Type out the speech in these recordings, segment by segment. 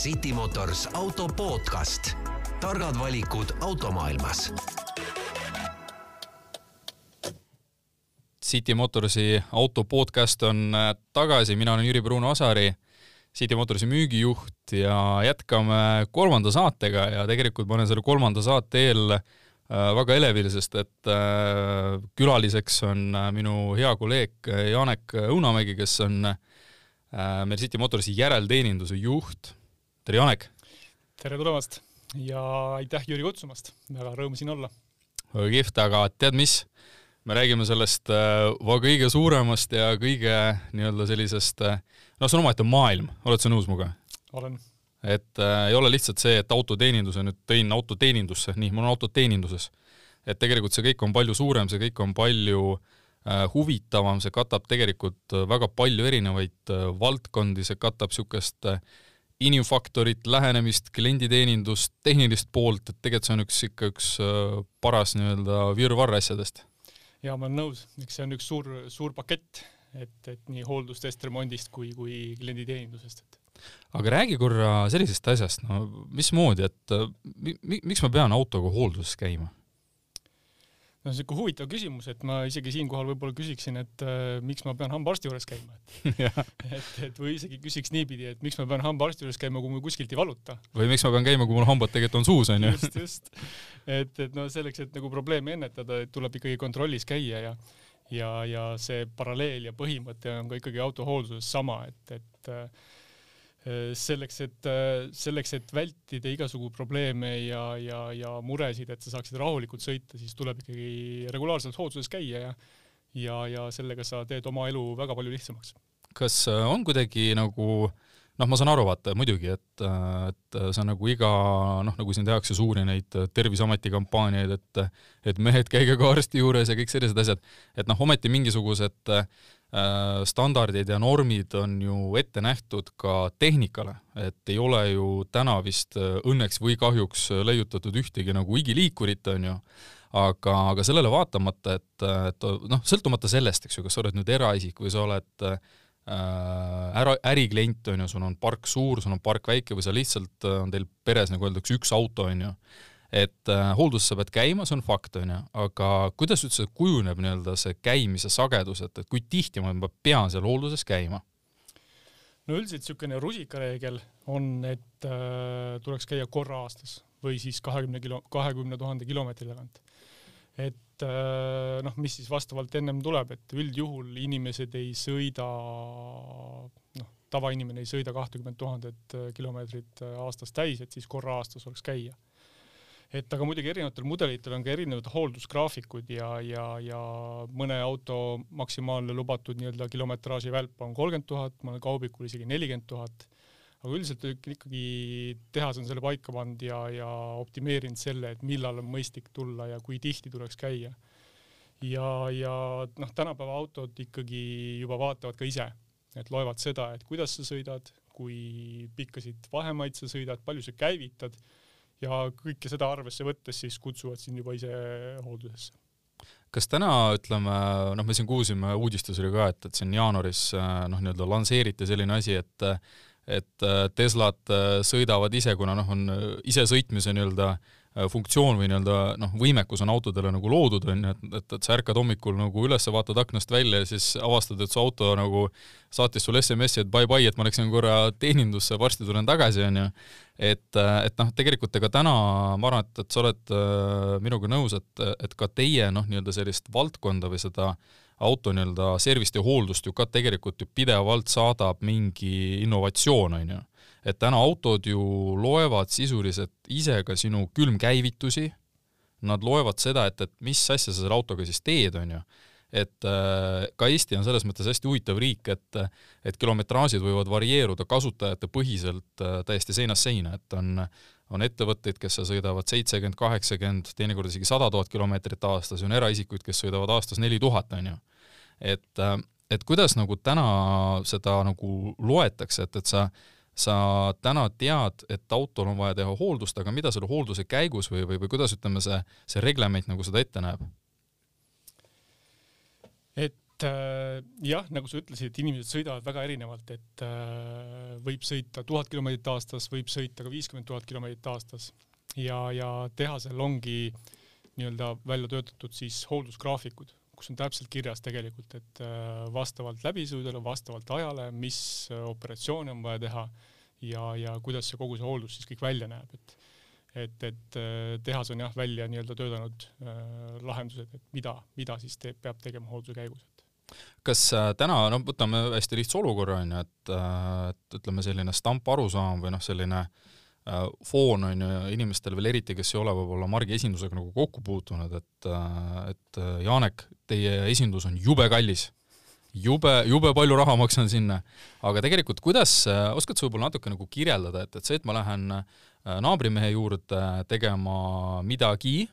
City Motors auto podcast. targad valikud automaailmas. City Motorsi auto podcast on äh, tagasi, mina olen Jüri Pruun Asari, City Motorsi müügijuht ja jätkame kolmanda saatega ja tegelikult ma olen selle kolmanda saate eel äh, väga elevil, sest et äh, külaliseks on minu hea kolleeg Janek Õunamägi, kes on meil City Motorsi järelteeninduse juht. Tere, Janek! tere tulemast ja aitäh, Jüri, kutsumast, väga rõõm siin olla. väga kihvt, aga tead mis? me räägime sellest äh, kõige suuremast ja kõige nii-öelda sellisest, äh, noh, see on omaette maailm, oled sa nõus minuga? olen. et äh, ei ole lihtsalt see, et autoteeninduse nüüd tõin autoteenindusse, nii, mul on autod teeninduses. et tegelikult see kõik on palju suurem, see kõik on palju äh, huvitavam, see katab tegelikult äh, väga palju erinevaid äh, valdkondi, see katab niisugust äh, inimfaktorit, lähenemist, klienditeenindust, tehnilist poolt, et tegelikult see on üks ikka üks äh, paras nii-öelda virvarr asjadest. ja ma olen nõus, eks see on üks suur, suur pakett, et, et nii hooldustest, remondist kui, kui klienditeenindusest, et aga räägi korra sellisest asjast, no mismoodi, et äh, mi, mi, miks ma pean autoga hoolduses käima? No siuke huvitav küsimus, et ma isegi siinkohal võib-olla küsiksin, et äh, miks ma pean hambaarsti juures käima, et et, et või isegi küsiks niipidi, et miks ma pean hambaarsti juures käima, kui mul kuskilt ei valuta. või miks ma pean käima, kui mul hambad tegelikult on suus, onju. just, just. et, et no selleks, et nagu probleemi ennetada, et tuleb ikkagi kontrollis käia ja ja, ja see paralleel ja põhimõte on ka ikkagi autohoolduses sama, et, et Äh, selleks, et, äh, selleks, et vältida igasugu probleeme ja, ja, ja muresid, et sa saaksid rahulikult sõita, siis tuleb ikkagi regulaarselt hoolduses käia ja ja, ja sellega sa teed oma elu väga palju lihtsamaks. kas äh, on kuidagi nagu noh, ma saan aru, vaata muidugi, et, et see on nagu iga noh, nagu siin tehakse suuri neid Terviseameti kampaaniaid, et et mehed, käige ka arsti juures ja kõik sellised asjad, et noh, ometi mingisugused äh, Äh, standardid ja normid on ju ette nähtud ka tehnikale, et ei ole ju täna vist äh, õnneks või kahjuks leiutatud ühtegi nagu igiliikurit, on ju, aga, aga sellele vaatamata, et, et noh, sõltumata sellest, eks ju, kas sa oled nüüd eraisik või sa oled äh, ära, äriklient, on ju, sul on park suur, sul on park väike või sa lihtsalt, on teil peres, nagu öeldakse, üks auto, on ju, et äh, hoolduses sa pead käima, see on fakt, on ju, aga kuidas üldse kujuneb nii-öelda see käimise sagedus, et, et kui tihti ma pean seal hoolduses käima? no üldiselt niisugune rusikareegel on, et äh, tuleks käia korra aastas või siis kahekümne kilo, kahekümne tuhande kilomeetri tagant. et äh, noh, mis siis vastavalt ennem tuleb, et üldjuhul inimesed ei sõida, noh, tavainimene ei sõida kahtekümmet tuhandet äh, kilomeetrit äh, aastas täis, et siis korra aastas oleks käia et aga muidugi erinevatel mudelitel on ka erinevad hooldusgraafikud ja, ja, ja mõne auto maksimaalne lubatud nii-öelda kilometraaži välp on kolmkümmend tuhat, mõnel kaubikul isegi nelikümmend tuhat. aga üldiselt ikkagi tehas on selle paika pannud ja, ja optimeerinud selle, et millal on mõistlik tulla ja kui tihti tuleks käia. ja, ja noh, tänapäeva autod ikkagi juba vaatavad ka ise, et loevad seda, et kuidas sa sõidad, kui pikkasid vahemaid sa sõidad, palju sa käivitad ja kõike seda arvesse võttes siis kutsuvad sind juba ise hooldusesse. kas täna ütleme, noh, me siin kuulsime uudistes oli ka, et, et siin jaanuaris noh, nii-öelda lansseeriti selline asi, et et Teslad sõidavad ise, kuna noh, on isesõitmise nii-öelda äh, Äh, funktsioon või nii-öelda noh, võimekus on autodele nagu loodud, on ju, et, et, et sa ärkad hommikul nagu üles, vaatad aknast välja ja siis avastad, et su auto nagu saatis sulle SMS-i, et bye-bye, et ma läksin korra teenindusse, varsti tulen tagasi, on ju. et, et noh, tegelikult ega täna ma arvan, et, et sa oled äh, minuga nõus, et, et ka teie noh, nii-öelda sellist valdkonda või seda auto nii-öelda servist ja hooldust ju ka tegelikult ju pidevalt saadab mingi innovatsioon, on ju et täna autod ju loevad sisuliselt ise ka sinu külmkäivitusi, nad loevad seda, et, et mis asja sa selle autoga siis teed, on ju. et äh, ka Eesti on selles mõttes hästi huvitav riik, et et kilometraažid võivad varieeruda kasutajate põhiselt äh, täiesti seinast seina, et on on ettevõtteid, kes sõidavad seitsekümmend, kaheksakümmend, teinekord isegi sada tuhat kilomeetrit aastas, on eraisikuid, kes sõidavad aastas neli tuhat, on ju. et, äh, et kuidas nagu täna seda nagu loetakse, et, et sa sa täna tead, et autol on vaja teha hooldust, aga mida selle hoolduse käigus või, või, või kuidas ütleme, see, see reglement nagu seda ette näeb? et äh, jah, nagu sa ütlesid, inimesed sõidavad väga erinevalt, et äh, võib sõita tuhat kilomeetrit aastas, võib sõita ka viiskümmend tuhat kilomeetrit aastas ja, ja tehasel ongi nii-öelda välja töötatud siis hooldusgraafikud, kus on täpselt kirjas tegelikult, et äh, vastavalt läbisõidule, vastavalt ajale, mis operatsioone on vaja teha ja, ja kuidas see kogu see hooldus siis kõik välja näeb, et et, et äh, tehas on jah välja nii-öelda töötanud äh, lahendused, et mida, mida siis teeb, peab tegema hoolduse käigus, kas äh, täna, no võtame hästi lihtsa olukorra onju, et, äh, et ütleme, selline stamparusaam või noh, selline äh, foon on ju inimestel veel eriti, kes ei ole võib-olla Margi esindusega nagu kokku puutunud, et, äh, et Janek, teie esindus on jube kallis jube, jube palju raha maksan sinna. aga tegelikult, kuidas, oskad sa võib-olla natuke nagu kirjeldada, et, et see, et ma lähen äh, Äh, naabrimehe juurde tegema midagi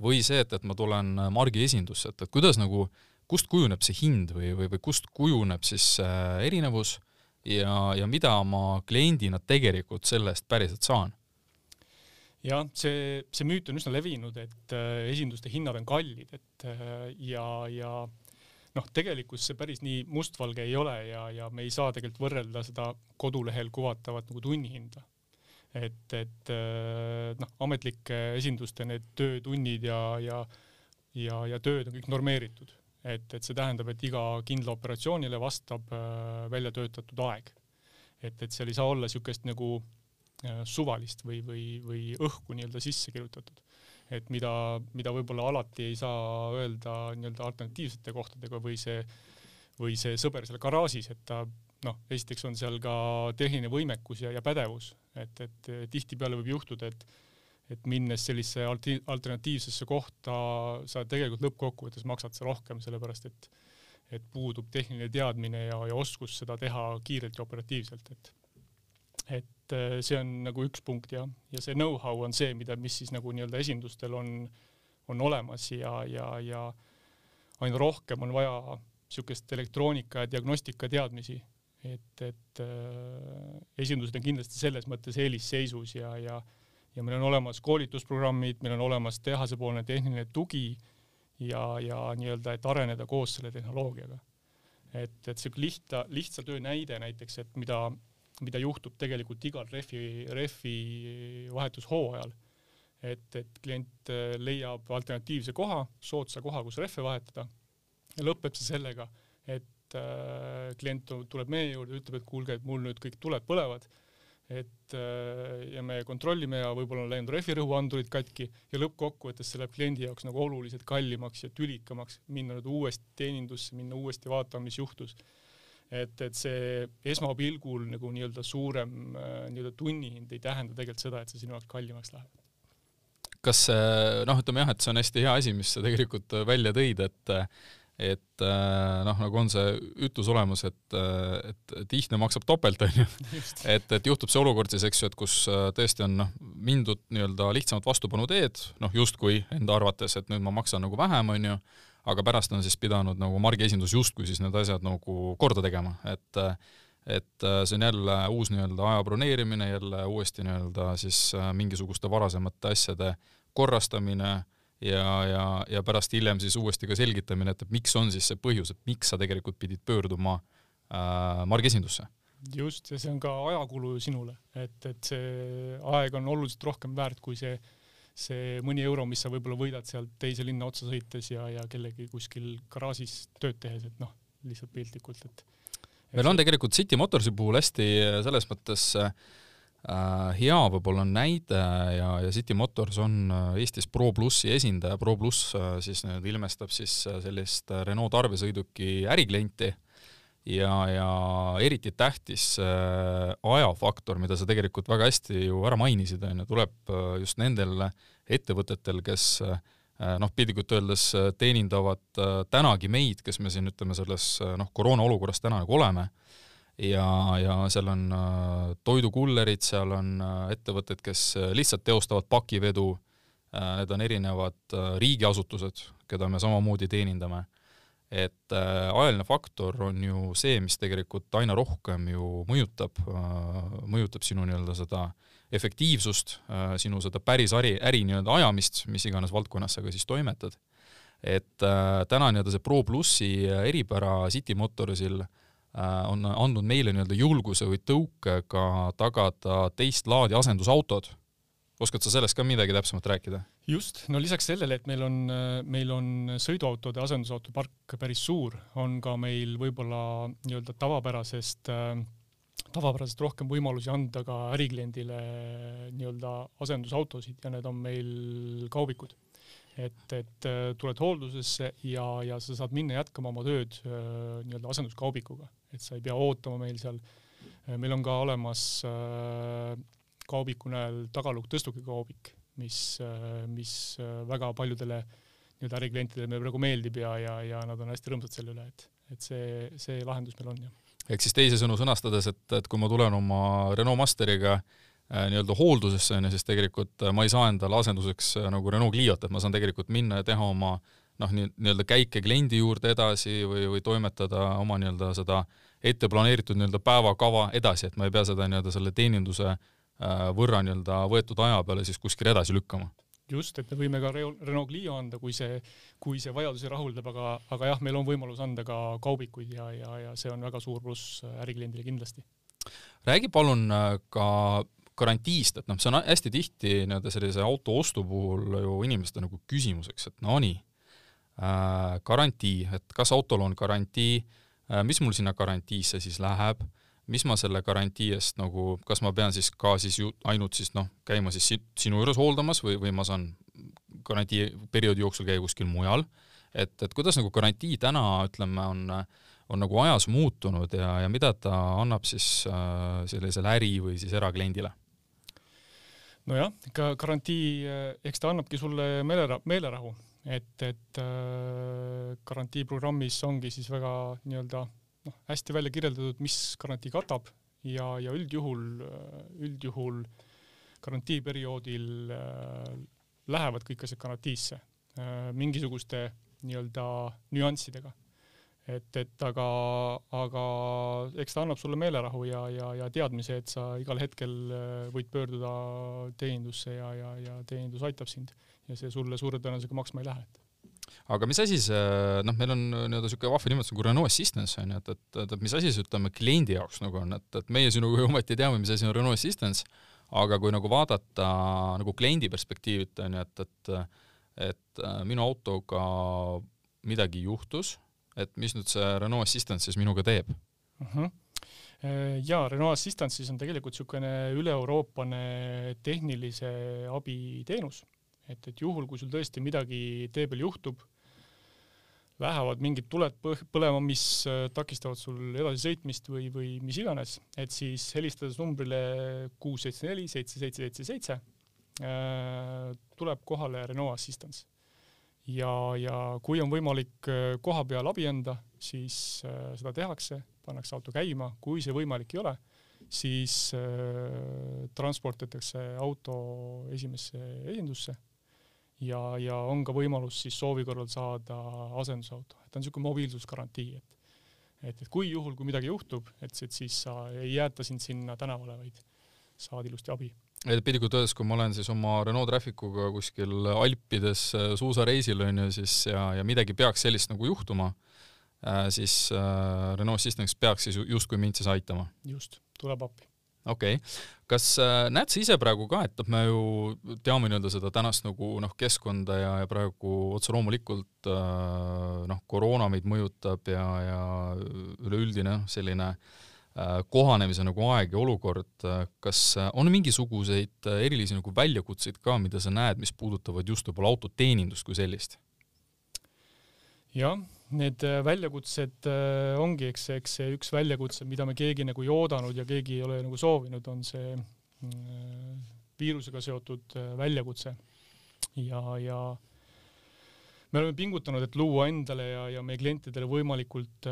või see, et, et ma tulen margi esindusse, et, et kuidas nagu, kust kujuneb see hind või, või, või kust kujuneb siis äh, erinevus ja, ja mida ma kliendina tegelikult selle eest päriselt saan? jah, see, see müüt on üsna levinud, et äh, esinduste hinnad on kallid, et äh, ja, ja noh, tegelikkus see päris nii mustvalge ei ole ja, ja me ei saa tegelikult võrrelda seda kodulehel kuvatavat nagu tunnihinda et, et äh, noh, ametlike esinduste need töötunnid ja, ja, ja, ja tööd on kõik normeeritud. Et, et see tähendab, et iga kindla operatsioonile vastab äh, välja töötatud aeg. et, et seal ei saa olla niisugust nagu äh, suvalist või, või, või õhku nii-öelda sisse kirjutatud. et mida, mida võib-olla alati ei saa öelda nii-öelda alternatiivsete kohtadega või see, või see sõber seal garaažis, et ta noh, esiteks on seal ka tehniline võimekus ja, ja pädevus, et, et tihtipeale võib juhtuda, et et minnes sellisesse alti-, alternatiivsesse kohta sa tegelikult lõppkokkuvõttes maksad sa rohkem, sellepärast et et puudub tehniline teadmine ja, ja oskus seda teha kiirelt ja operatiivselt, et et äh, see on nagu üks punkt ja, ja see know-how on see, mida, mis siis nagu nii-öelda esindustel on, on olemas ja, ja, ja aina rohkem on vaja niisugust elektroonika ja diagnostika teadmisi. Et, et äh, esindused on kindlasti selles mõttes eelisseisus ja, ja ja meil on olemas koolitusprogrammid, meil on olemas tehasepoolne tehniline tugi ja, ja nii-öelda, et areneda koos selle tehnoloogiaga. et, et siuke lihtsa, lihtsa töö näide näiteks, et mida, mida juhtub tegelikult igal rehvi, rehvi vahetushooajal. et, et klient äh, leiab alternatiivse koha, soodsa koha, kus rehve vahetada ja lõpeb see sellega, et äh, klient tuleb meie juurde, ütleb, et kuulge, et mul nüüd kõik tuled põlevad, et äh, ja me kontrollime ja võib-olla on läinud rehvirõhuandurid katki ja lõppkokkuvõttes see läheb kliendi jaoks nagu oluliselt kallimaks ja tülikamaks minna nüüd uuesti teenindusse, minna uuesti vaatama, mis juhtus. et, et see esmapilgul nagu nii-öelda suurem äh, nii-öelda tunnihind ei tähenda tegelikult seda, et see sinu jaoks kallimaks läheb kas noh, ütleme jah, et see on hästi hea asi, mis sa tegelikult välja tõid, et et äh, noh, nagu on see ütlus olemas, et, äh, et tihne maksab topelt, onju. et, et juhtub see olukord siis, eks ju, et kus äh, tõesti on noh, mindud nii-öelda lihtsamat vastupanu teed, noh justkui enda arvates, et nüüd ma maksan nagu vähem, onju, aga pärast on siis pidanud nagu margi esindus justkui siis need asjad nagu korda tegema, et et see on jälle uus nii-öelda aja broneerimine, jälle uuesti nii-öelda siis mingisuguste varasemate asjade korrastamine ja, ja, ja pärast hiljem siis uuesti ka selgitamine, et miks on siis see põhjus, et miks sa tegelikult pidid pöörduma äh, margesindusse. just, ja see on ka ajakulu sinule, et, et see aeg on oluliselt rohkem väärt kui see, see mõni euro, mis sa võib-olla võidad sealt teise linna otsa sõites ja, ja kellegi kuskil garaažis tööd tehes, et noh, lihtsalt piltlikult, et, et meil on tegelikult City Motorsi puhul hästi selles mõttes äh, Äh, hea võib-olla näide ja, ja City Motors on äh, Eestis Pro plussi esindaja, Pro pluss äh, siis nüüd ilmestab siis sellist Renault tarbesõiduki äriklienti. Ja, ja eriti tähtis ajafaktor, mida sa tegelikult väga hästi ju ära mainisid, on ju, tuleb just nendel ettevõtetel, kes noh, piltlikult öeldes teenindavad tänagi meid, kes me siin ütleme selles noh, koroona olukorras täna nagu oleme ja, ja seal on äh, toidukullerid, seal on äh, ettevõtted, kes äh, lihtsalt teostavad pakivedu, need on erinevad riigiasutused, keda me samamoodi teenindame. et ajaline faktor on ju see, mis tegelikult aina rohkem ju mõjutab, mõjutab sinu nii-öelda seda efektiivsust, sinu seda päris äri, äri nii-öelda ajamist, mis iganes valdkonnas sa ka siis toimetad et täna nii-öelda see Pro plussi eripära City Motorsil äh, on andnud meile nii-öelda julguse või tõuke ka tagada teist laadi asendusautod. oskad sa sellest ka midagi täpsemalt rääkida? just, no lisaks sellele, et meil on, meil on sõiduautode asendusautopark päris suur, on ka meil võib-olla nii-öelda tavapärasest äh, tavapärasest rohkem võimalusi anda ka ärikliendile nii-öelda asendusautosid ja need on meil kaubikud. et, et äh, tuled hooldusesse ja, ja sa saad minna jätkama oma tööd äh, nii-öelda asenduskaubikuga, et sa ei pea ootama meil seal. Äh, meil on ka olemas kaubiku näol tagalukk tõstukikaubik, mis, mis väga paljudele nii-öelda äriklientidele meil praegu meeldib ja, ja, ja nad on hästi rõõmsad selle üle, et, et see, see lahendus meil on jah ehk siis teisisõnu sõnastades, et, et kui ma tulen oma Renault Masteriga äh, nii-öelda hooldusesse, on ju, siis tegelikult äh, ma ei saa endale asenduseks äh, nagu Renault Cliot, et ma saan tegelikult minna ja teha oma noh, nii, nii-öelda käike kliendi juurde edasi või, või toimetada oma nii-öelda seda ette planeeritud nii-öelda päevakava edasi, et ma ei pea seda nii-öelda selle teeninduse äh, võrra nii-öelda võetud aja peale siis kuskile edasi lükkama just, et me võime ka Renault Clio anda, kui see, kui see vajadusi rahuldab, aga, aga jah, meil on võimalus anda ka kaubikuid ja, ja, ja see on väga suur pluss ärikliendile kindlasti. räägi palun äh, ka garantiist, et noh, see on hästi tihti nii-öelda sellise auto ostu puhul ju inimeste nagu küsimuseks, et no nii garantii, et kas autol on garantii äh,, mis mul sinna garantiisse siis läheb äh,, mis ma selle garantii eest nagu, kas ma pean siis ka siis ju ainult siis noh, käima siis sinu juures hooldamas või, või ma saan garantii perioodi jooksul käia kuskil mujal, et, et kuidas nagu garantii täna, ütleme, on, on nagu ajas muutunud ja, ja mida ta annab siis äh, sellisele äri- või siis erakliendile? nojah, ikka garantii, eks ta annabki sulle meelera-, meelerahu, et, et äh, garantiiprogrammis ongi siis väga nii-öelda noh, hästi välja kirjeldatud, mis garantii katab ja, ja üldjuhul, üldjuhul garantiiperioodil äh, lähevad kõik asjad garantiisse äh, mingisuguste nii-öelda nüanssidega. Et, et aga, aga eks ta annab sulle meelerahu ja, ja, ja teadmise, et sa igal hetkel äh, võid pöörduda teenindusse ja, ja, ja teenindus aitab sind. Ja see sulle suure tõenäosusega maksma ei lähe, aga mis asi see, noh, meil on nii-öelda niisugune vahva nimetus nagu Renault Assistance on ju, et, et, et, et mis asi see, ütleme, kliendi jaoks nagu on, et, et meie sinuga ju ometi teame, mis asi on Renault Assistance, aga kui nagu vaadata nagu kliendi perspektiivilt on ju, et, et et äh, minu autoga midagi juhtus, et mis nüüd see Renault Assistance siis minuga teeb uh? Mhm. -huh jaa, Renault Assistance siis on tegelikult niisugune üle-euroopane tehnilise abi teenus, et, et juhul, kui sul tõesti midagi tee peal juhtub, lähevad mingid tuled põlema, mis äh, takistavad sul edasi sõitmist või, või mis iganes, et siis helistades numbrile kuus seitse neli seitse seitse seitse seitse äh, tuleb kohale Renault Assistance. Ja, ja kui on võimalik äh, koha peal abi anda, siis seda tehakse, pannakse auto käima, kui see võimalik ei ole, siis transportitakse auto esimesse esindusse. Ja, ja on ka võimalus siis soovi korral saada asendusauto, et on niisugune mobiilsusgarantii, et et, et kui juhul, kui midagi juhtub, et, et siis sa ei jäeta sind sinna tänavale, vaid saad ilusti abi. Et piltlikult öeldes, kui ma olen siis oma Renault Trafficuga kuskil Alpides äh, suusareisil onju, siis ja, ja midagi peaks sellist nagu juhtuma äh,, siis äh, Renault Assistance peaks siis justkui mind siis aitama. just, tuleb appi okei okay., kas näed sa ise praegu ka, et noh, me ju teame nii-öelda seda tänast nagu noh, keskkonda ja, ja praegu otse loomulikult noh, koroona meid mõjutab ja, ja üleüldine noh, selline äh, kohanemise nagu aeg ja olukord, kas on mingisuguseid erilisi nagu väljakutseid ka, mida sa näed, mis puudutavad just võib-olla autoteenindust kui sellist? jah, need äh, väljakutsed äh, ongi, eks, eks see üks väljakutse, mida me keegi nagu ei oodanud ja keegi ei ole nagu soovinud, on see mm, viirusega seotud äh, väljakutse. ja, ja me oleme pingutanud, et luua endale ja, ja meie klientidele võimalikult,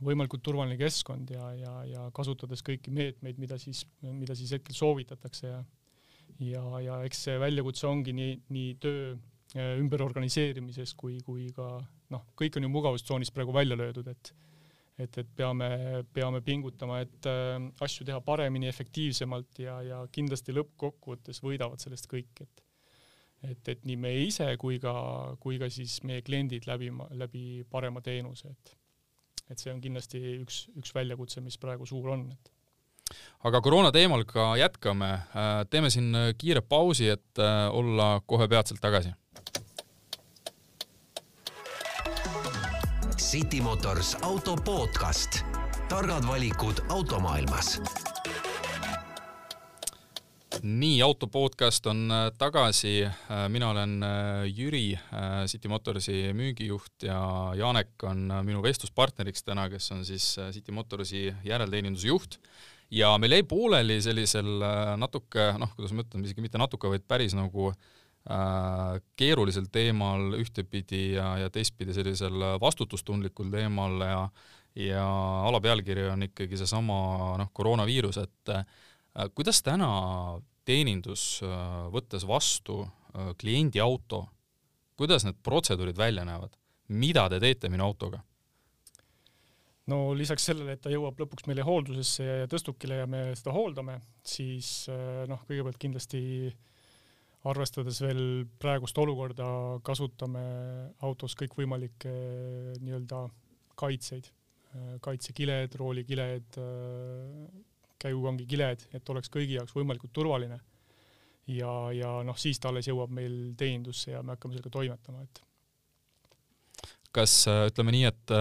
võimalikult turvaline keskkond ja, ja, ja kasutades kõiki meetmeid, mida siis, mida siis hetkel soovitatakse ja ja, ja eks see väljakutse ongi nii, nii töö ümberorganiseerimises kui, kui ka noh, kõik on ju mugavustsoonis praegu välja löödud, et et, et peame, peame pingutama, et äh, asju teha paremini, efektiivsemalt ja, ja kindlasti lõppkokkuvõttes võidavad sellest kõik, et et, et nii meie ise kui ka, kui ka siis meie kliendid läbi, läbi parema teenuse, et et see on kindlasti üks, üks väljakutse, mis praegu suur on, et. Aga koroona teemal ka jätkame, teeme siin kiire pausi, et äh, olla kohe peatselt tagasi. City Motors auto podcast, targad valikud automaailmas nii, auto podcast on äh, tagasi, äh, mina olen äh, Jüri, City Motorsi müügijuht ja Janek on minu vestluspartneriks täna, kes on siis City Motorsi järelteenindusjuht. ja meil jäi pooleli sellisel natuke, noh, kuidas ma ütlen, isegi mitte natuke, vaid päris nagu keerulisel teemal ühtepidi ja, ja teistpidi sellisel vastutustundlikul teemal ja ja alapealkiri on ikkagi seesama noh, koroonaviirus, et kuidas täna teenindus, äh, võttes vastu äh, kliendi auto, kuidas need protseduurid välja näevad? mida te teete minu autoga? no lisaks sellele, et ta jõuab lõpuks meile hooldusesse ja tõstukile ja me seda hooldame, siis äh, noh, kõigepealt kindlasti arvestades veel praegust olukorda, kasutame autos kõikvõimalikke nii-öelda kaitseid, kaitsekiled, roolikiled, käigukangi kiled, et oleks kõigi jaoks võimalikult turvaline. ja, ja noh, siis ta alles jõuab meil teenindusse ja me hakkame sellega toimetama, et kas ütleme nii, et,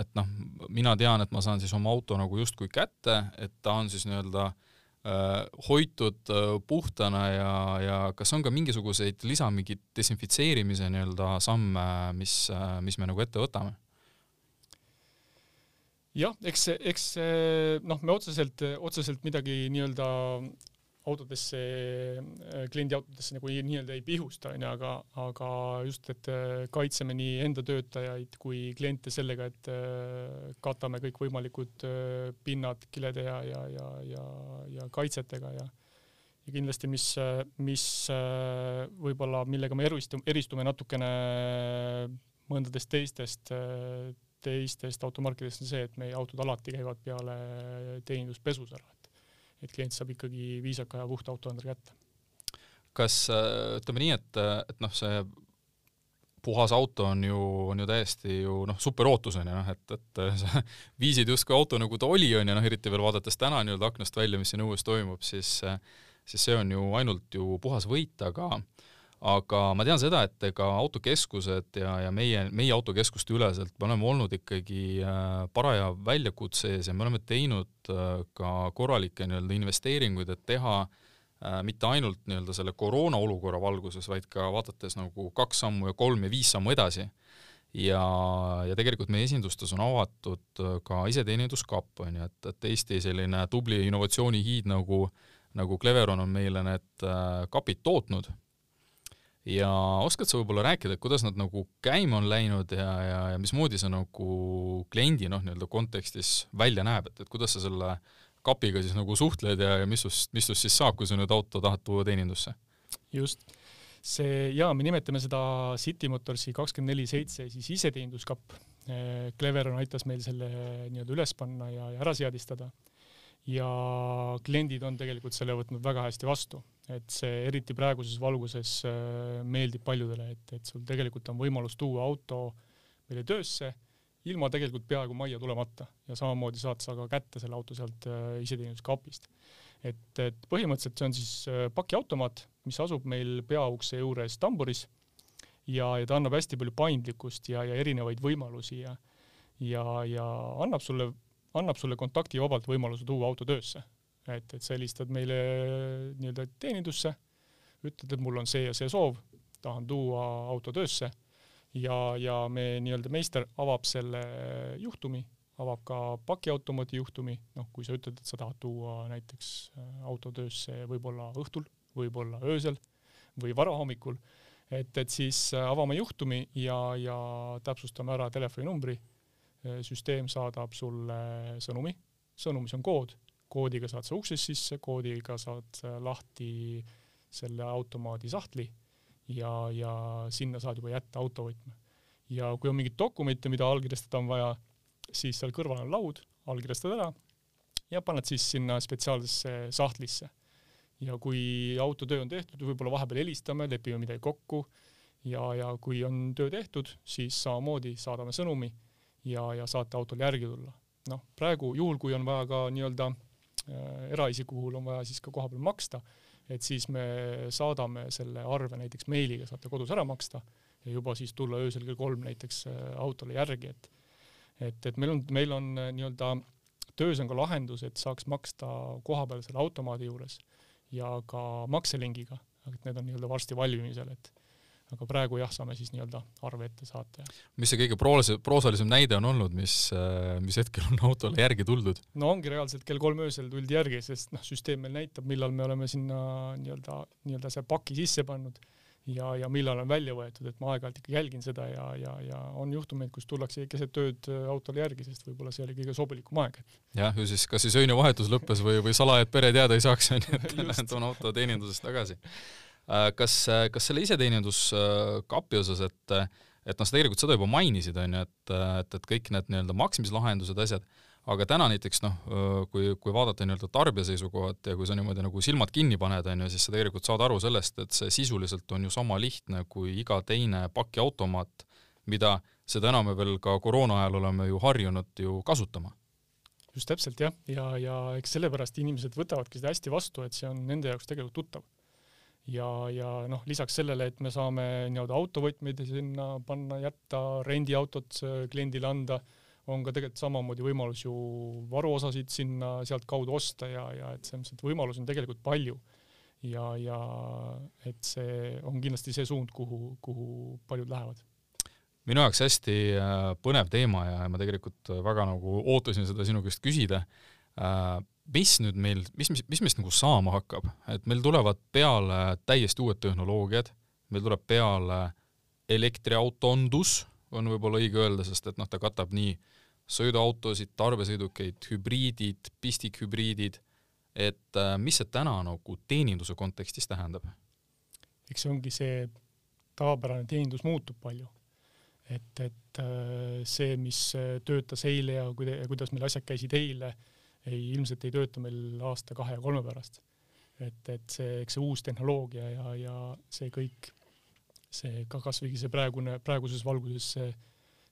et noh, mina tean, et ma saan siis oma auto nagu justkui kätte, et ta on siis nii-öelda äh, hoitud äh, puhtana ja, ja kas on ka mingisuguseid lisa mingeid desinfitseerimise nii-öelda samme, mis äh,, mis me nagu ette võtame? Jah, eks, eks noh, me otseselt, otseselt midagi nii-öelda autodesse, kliendi autodesse nagu nii-öelda ei pihusta, onju, aga, aga just, et kaitseme nii enda töötajaid kui kliente sellega, et katame kõikvõimalikud pinnad kilede ja, ja, ja, ja, ja kaitsetega ja ja kindlasti, mis, mis võib-olla, millega me eristume, eristume natukene mõndadest teistest teistest automarkidest on see, et meie autod alati käivad peale teeninduspesus ära, et et klient saab ikkagi viisaka ja puhta auto endale kätte. kas ütleme nii, et, et noh, see puhas auto on ju, on ju täiesti ju noh, superootus on ju noh, et, et sa viisid justkui auto nagu ta oli, on ju, noh eriti veel vaadates täna nii-öelda aknast välja, mis siin õues toimub, siis siis see on ju ainult ju puhas võit, aga aga ma tean seda, et ega autokeskused ja, ja meie, meie autokeskuste üleselt me oleme olnud ikkagi äh, paraja väljakutse ees ja me oleme teinud äh, ka korralikke nii-öelda investeeringuid, et teha äh, mitte ainult nii-öelda selle koroona olukorra valguses, vaid ka vaadates nagu kaks sammu ja kolm ja viis sammu edasi. ja, ja tegelikult meie esindustes on avatud ka iseteeninduskapp, on ju, et, et Eesti selline tubli innovatsioonihiid nagu nagu Cleveron on meile need kapid tootnud ja oskad sa võib-olla rääkida, kuidas nad nagu käima on läinud ja, ja, ja mismoodi see nagu kliendi noh, nii-öelda kontekstis välja näeb, et, et kuidas sa selle kapiga siis nagu suhtled ja, ja mis sust, mis sust siis saab, kui sa nüüd auto tahad tuua teenindusse? just, see jaa, me nimetame seda City Motorsi kakskümmend neli seitse siis iseteeninduskapp. Cleveron aitas meil selle nii-öelda üles panna ja, ja ära seadistada ja kliendid on tegelikult selle võtnud väga hästi vastu, et see eriti praeguses valguses äh, meeldib paljudele, et, et sul tegelikult on võimalus tuua auto meile töösse ilma tegelikult peaaegu majja tulemata ja samamoodi saad sa ka kätte selle auto sealt äh, iseteeninduskapist. et, et põhimõtteliselt see on siis äh, pakiautomaat, mis asub meil peaukse juures tamburis ja, ja ta annab hästi palju paindlikkust ja, ja erinevaid võimalusi ja ja, ja annab sulle annab sulle kontaktivabalt võimaluse tuua auto töösse. Et, et sa helistad meile nii-öelda teenindusse, ütled, et mul on see ja see soov, tahan tuua auto töösse ja, ja me nii-öelda meister avab selle juhtumi, avab ka pakiautomaadi juhtumi, noh, kui sa ütled, et sa tahad tuua näiteks äh, auto töösse võib-olla õhtul, võib-olla öösel või varahommikul, et, et siis äh, avame juhtumi ja, ja täpsustame ära telefoninumbri Äh, süsteem saadab sulle sõnumi, sõnumis on kood, koodiga saad sa uksest sisse, koodiga saad lahti selle automaadi sahtli ja, ja sinna saad juba jätta autovõtme. ja kui on mingeid dokumente, mida allkirjastada on vaja, siis seal kõrval on laud, allkirjastad ära ja paned siis sinna spetsiaalsesse sahtlisse. ja kui autotöö on tehtud, võib-olla vahepeal helistame, lepime midagi kokku ja, ja kui on töö tehtud, siis samamoodi saadame sõnumi ja, ja saate autol järgi tulla. noh, praegu juhul, kui on vaja ka nii-öelda eraisiku puhul on vaja siis ka kohapeal maksta, et siis me saadame selle arve näiteks meiliga, saate kodus ära maksta ja juba siis tulla öösel kell kolm näiteks äh, autole järgi, et et, et meil on, meil on äh, nii-öelda töös on ka lahendus, et saaks maksta kohapeal selle automaadi juures ja ka makselingiga, et need on nii-öelda varsti valmimisel, et aga praegu jah, saame siis nii-öelda arve ette saata. mis see kõige proos-, proosalisem näide on olnud, mis, äh, mis hetkel on autole järgi tuldud? no ongi reaalselt kell kolm öösel tuldi järgi, sest noh, süsteem meil näitab, millal me oleme sinna nii-öelda, nii-öelda see paki sisse pannud ja, ja millal on välja võetud, et ma aeg-ajalt ikka jälgin seda ja, ja, ja on juhtumeid, kus tullakse keset ööd äh, autole järgi, sest võib-olla see oli kõige sobilikum aeg. jah, ju siis kas siis öinavahetus lõppes või, või salajad pere teada ei saaks, onju, et lähen toon auto teenindusest tagasi. Äh, kas, kas selle iseteeninduskapi osas, et et noh, sa tegelikult seda juba mainisid, onju, et, et, et kõik need nii-öelda maksmislahendused, asjad aga täna näiteks noh, kui, kui vaadata nii-öelda tarbija seisukohalt ja kui sa niimoodi nagu silmad kinni paned, on ju, siis sa tegelikult saad aru sellest, et see sisuliselt on ju sama lihtne kui iga teine pakiautomaat, mida seda enam me veel ka koroona ajal oleme ju harjunud ju kasutama. just täpselt jah, ja, ja eks sellepärast inimesed võtavadki seda hästi vastu, et see on nende jaoks tegelikult tuttav. Ja, ja noh, lisaks sellele, et me saame nii-öelda autovõtmeid sinna panna, jätta, rendiautot kliendile anda on ka tegelikult samamoodi võimalus ju varuosasid sinna sealtkaudu osta ja, ja et selles mõttes, et võimalusi on tegelikult palju. ja, ja et see on kindlasti see suund, kuhu, kuhu paljud lähevad minu jaoks hästi äh, põnev teema ja ma tegelikult väga nagu ootasin seda sinu käest küsida. Äh, mis nüüd meil, mis, mis, mis meist nagu saama hakkab, et meil tulevad peale täiesti uued tehnoloogiad, meil tuleb peale elektriautondus, on võib-olla õige öelda, sest et noh, ta katab nii sõiduautosid, tarbesõidukeid, hübriidid, pistikhübriidid, et äh, mis see täna nagu teeninduse kontekstis tähendab? eks see ongi see tavapärane teenindus muutub palju. et, et äh, see, mis töötas eile ja kuida-, kuidas meil asjad käisid eile, ei, ilmselt ei tööta meil aasta, kahe ja kolme pärast. et, et see, eks see uus tehnoloogia ja, ja see kõik, see ka kasvõi see praegune, praeguses valguses see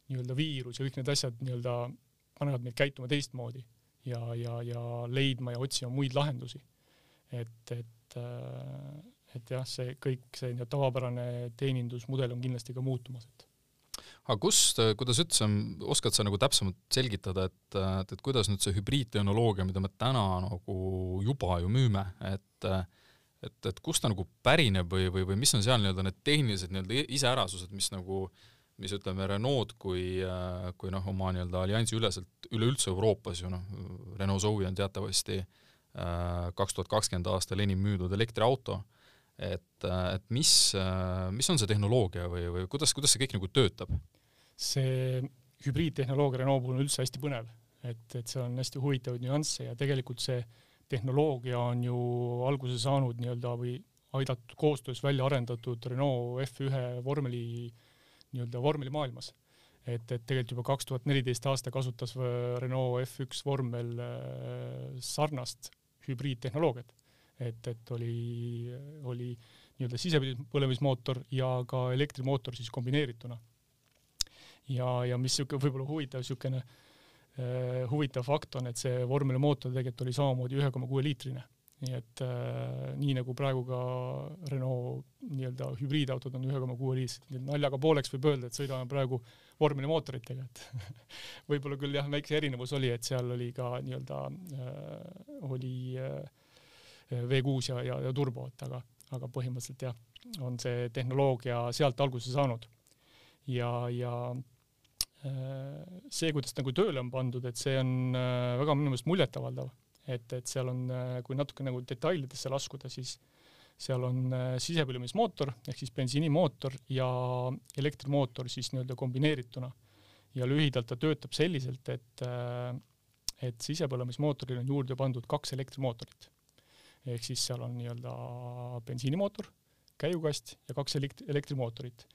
nii-öelda viirus ja kõik need asjad nii-öelda panevad meid käituma teistmoodi ja, ja, ja leidma ja otsima muid lahendusi. et, et, äh, et jah, see kõik see nii-öelda tavapärane teenindusmudel on kindlasti ka muutumas, et aga kust, kuidas üldse, oskad sa nagu täpsemalt selgitada, et, et, et kuidas nüüd see hübriidtehnoloogia, mida me täna nagu juba ju müüme, et et, et kust ta nagu pärineb või, või, või mis on seal nii-öelda need tehnilised nii-öelda iseärasused, mis nagu mis ütleme, Renault kui, kui noh, oma nii-öelda alliansi üleselt, üleüldse Euroopas ju noh, Renault Zoe on teatavasti äh, kaks tuhat kakskümmend aastal enim müüdud elektriauto, et, et mis, mis on see tehnoloogia või, või kuidas, kuidas see kõik nagu töötab? See hübriidtehnoloogia Renault puhul on üldse hästi põnev, et, et seal on hästi huvitavaid nüansse ja tegelikult see tehnoloogia on ju alguse saanud nii-öelda või aidatud koostöös välja arendatud Renault F1 vormeli nii-öelda vormelimaailmas. et, et tegelikult juba kaks tuhat neliteist aasta kasutas Renault F1 vormel äh, sarnast hübriidtehnoloogiat. et, et oli, oli nii-öelda sisepõlemismootor ja ka elektrimootor siis kombineerituna. Ja, ja mis niisugune võib-olla huvitav niisugune äh, huvitav fakt on, et see vormelimootor tegelikult oli samamoodi ühe koma kuue liitrine nii et äh, nii nagu praegu ka Renault nii-öelda hübriidautod on ühe koma kuue liis, naljaga pooleks võib öelda, et sõidame praegu vormelimootoritega, et võib-olla küll jah, väikse erinevus oli, et seal oli ka nii-öelda äh,, oli äh, V6 ja, ja, ja turbo, et aga, aga põhimõtteliselt jah, on see tehnoloogia sealt alguse saanud. ja, ja see, kuidas nagu tööle on pandud, et see on äh, väga minu meelest muljetavaldav et, et seal on, äh, kui natuke nagu detailidesse laskuda, siis seal on äh, sisepõlemismootor ehk siis bensiinimootor ja elektrimootor siis nii-öelda kombineerituna. ja lühidalt ta töötab selliselt, et, et sisepõlemismootorile on juurde pandud kaks elektrimootorit. ehk siis seal on nii-öelda bensiinimootor, käigukast ja kaks elekt-, elektrimootorit.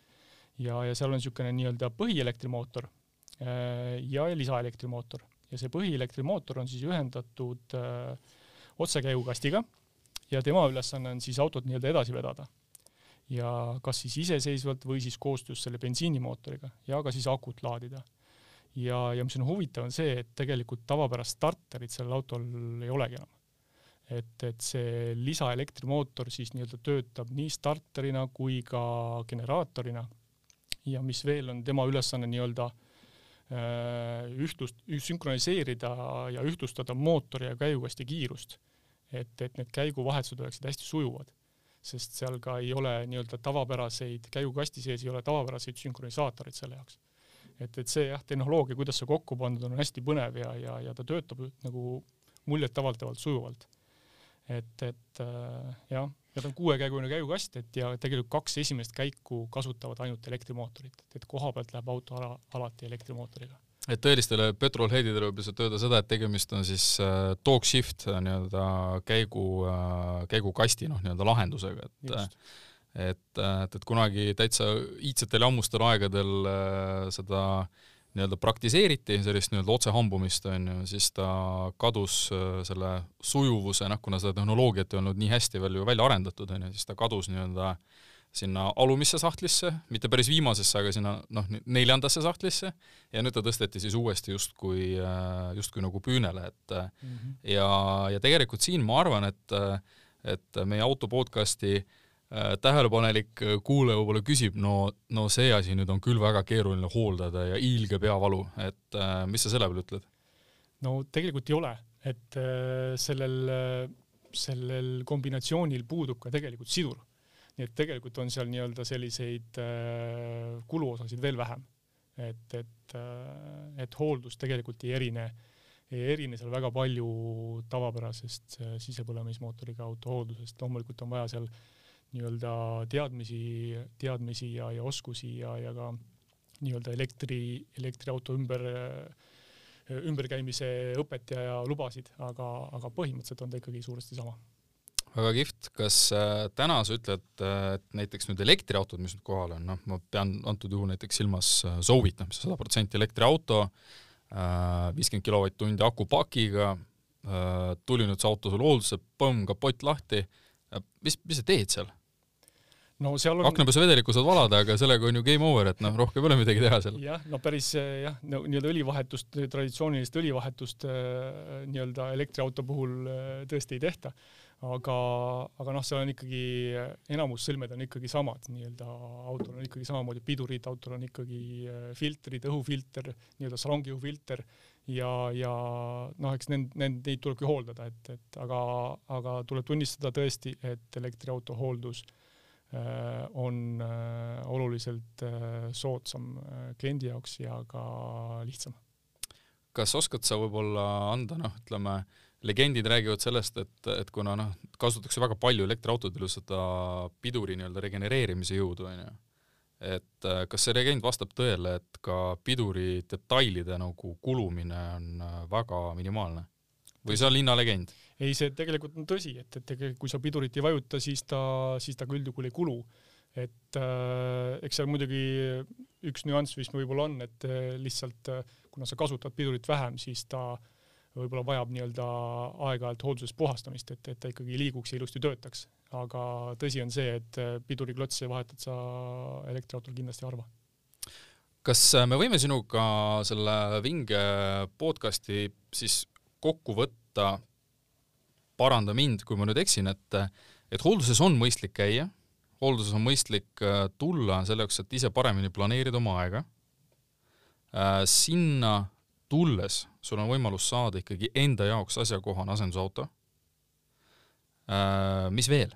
Ja, ja seal on niisugune nii-öelda põhielektrimootor ja lisaelektrimootor ja see põhielektrimootor on siis ühendatud äh, otsekäigukastiga ja tema ülesanne on siis autot nii-öelda edasi vedada. ja kas siis iseseisvalt või siis koostöös selle bensiinimootoriga ja ka siis akut laadida. ja, ja mis on huvitav, on see, et tegelikult tavapärast starterit sellel autol ei olegi enam. et, et see lisaelektrimootor siis nii-öelda töötab nii starterina kui ka generaatorina. Ja mis veel on tema ülesanne nii-öelda äh, ühtlust, sünkroniseerida ja ühtlustada mootori ja käigukasti kiirust et, et need käiguvahetused oleksid hästi sujuvad, sest seal ka ei ole nii-öelda tavapäraseid, käigukasti sees ei ole tavapäraseid sünkronisaatoreid selle jaoks. et, et see jah, tehnoloogia, kuidas see kokku pandud on, on hästi põnev ja, ja, ja ta töötab nagu muljetavaldavalt sujuvalt. et, et äh, jah, ta on kuuekäiguline käigukast, et ja tegelikult kaks esimest käiku kasutavad ainult elektrimootorit, et koha pealt läheb auto ala, alati elektrimootoriga. Et tõelistele petrolheadidele võib lihtsalt öelda seda, et tegemist on siis äh, talk shift äh, nii-öelda käigu äh,, käigukasti noh, nii-öelda lahendusega, et Just. et, äh, et, et kunagi täitsa iidsetel ammustel aegadel äh, seda nii-öelda praktiseeriti, sellist nii-öelda otsehambumist, on ju, siis ta kadus äh, selle sujuvuse, noh, kuna seda tehnoloogiat ei olnud nii hästi veel ju välja arendatud, on ju, siis ta kadus nii-öelda sinna alumisse sahtlisse, mitte päris viimasesse, aga sinna noh, neljandasse sahtlisse ja nüüd ta tõsteti siis uuesti justkui, äh, justkui nagu püünele, et mm -hmm. ja, ja tegelikult siin ma arvan, et et meie auto podcasti äh, tähelepanelik kuulaja võib-olla küsib, no, no see asi nüüd on küll väga keeruline hooldada ja hiilge peavalu, et äh, mis sa selle peale ütled? no tegelikult ei ole, et sellel, sellel kombinatsioonil puudub ka tegelikult sidur nii et tegelikult on seal nii-öelda selliseid äh, kuluosasid veel vähem. et, et äh,, et hooldus tegelikult ei erine, ei erine seal väga palju tavapärasest äh, sisepõlemismootoriga auto hooldusest, loomulikult on vaja seal nii-öelda teadmisi, teadmisi ja, ja oskusi ja, ja ka nii-öelda elektri, elektriauto ümber ümberkäimise õpet ja, ja lubasid, aga, aga põhimõtteliselt on ta ikkagi suuresti sama. Väga kihvt, kas äh, täna sa ütled, äh, et näiteks nüüd elektriautod, mis nüüd kohal on, noh, ma pean antud juhul näiteks silmas äh, Zoe'it, noh, mis on sada protsenti elektriauto viiskümmend kilovatt-tundi akupakiga tuli nüüd see auto sul hooldusse, põmm, kapott lahti, mis, mis sa teed seal? No seal on aknapesuvedelikku saad valada, aga sellega on ju game over, et noh, rohkem ei ole midagi teha seal. jah, no päris jah, no nii-öelda õlivahetust, traditsioonilist õlivahetust nii-öelda elektriauto puhul tõesti ei tehta aga, aga noh, seal on ikkagi, enamus sõlmed on ikkagi samad, nii-öelda autol on ikkagi samamoodi pidurid, autol on ikkagi filtrid, õhufilter, nii-öelda salongiõhufilter ja, ja noh, eks nend-, nend-, neid tulebki hooldada, et, et aga, aga tuleb tunnistada tõesti, et elektriauto hooldus äh, on äh, oluliselt äh, soodsam äh, kliendi jaoks ja ka lihtsam. kas oskad sa võib-olla anda, noh, ütleme äh, legendid räägivad sellest, et, et kuna noh, kasutatakse väga palju elektriautodel seda piduri nii-öelda regenereerimise jõudu, onju. et äh, kas see legend vastab tõele, et ka piduri detailide nagu kulumine on äh, väga minimaalne? Või see on linnalegend? ei, see tegelikult on tõsi, et, et tegelikult kui sa pidurit ei vajuta, siis ta, siis ta ka üldjuhul ei kulu. et äh, eks seal muidugi üks nüanss, mis võib-olla on, et äh, lihtsalt äh, kuna sa kasutad pidurit vähem, siis ta äh, võib-olla vajab nii-öelda aeg-ajalt hoolduses puhastamist, et, et ta ikkagi liiguks ja ilusti töötaks. aga tõsi on see, et piduriklotse vahetad sa elektriautol kindlasti harva. kas me võime sinuga selle vinge podcasti siis kokku võtta, paranda mind, kui ma nüüd eksin, et, et hoolduses on mõistlik käia, hoolduses on mõistlik tulla selle jaoks, et ise paremini planeerida oma aega, sinna tulles sul on võimalus saada ikkagi enda jaoks asjakohane asendusauto. Äh, mis veel?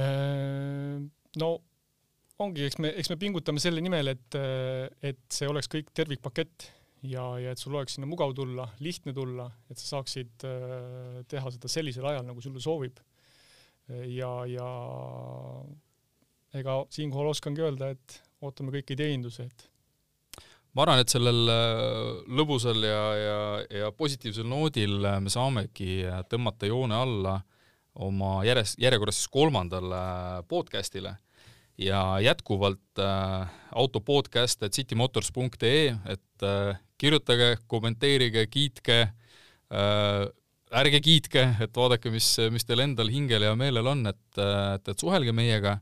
Äh, no ongi, eks me, eks me pingutame selle nimel, et, et see oleks kõik tervikpakett ja, ja et sul oleks sinna mugav tulla, lihtne tulla, et sa saaksid äh, teha seda sellisel ajal, nagu sulle sobib. ja, ja ega siinkohal oskangi öelda, et ootame kõiki teenindusi, et ma arvan, et sellel äh, lõbusal ja, ja, ja positiivsel noodil äh, me saamegi tõmmata joone alla oma järjest, järjekorras siis kolmandale podcast'ile ja jätkuvalt äh, autopodcast at citymotors.ee, et äh, kirjutage, kommenteerige, kiitke äh,, ärge kiitke, et vaadake, mis, mis teil endal hingel ja meelel on, et, et, et suhelge meiega.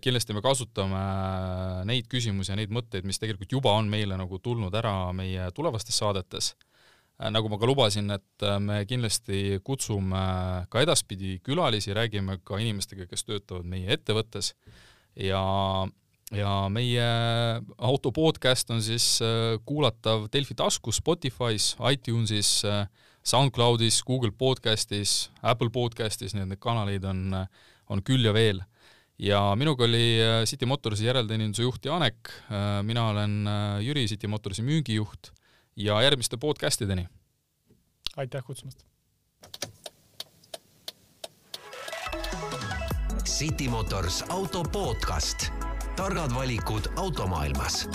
kindlasti me kasutame neid küsimusi ja neid mõtteid, mis tegelikult juba on meile nagu tulnud ära meie tulevastes saadetes. nagu ma ka lubasin, et me kindlasti kutsume ka edaspidi külalisi, räägime ka inimestega, kes töötavad meie ettevõttes ja ja meie auto podcast on siis kuulatav Delfi taskus, Spotify's, iTunesis äh,, SoundCloudis, Google podcastis, Apple podcastis, nii et neid kanaleid on, on küll ja veel. ja minuga oli äh, City Motorsi järelteeninduse juht Janek, äh, mina olen äh, Jüri, City Motorsi müügijuht ja järgmiste podcastideni! aitäh kutsumast! City Motors auto podcast, targad valikud automaailmas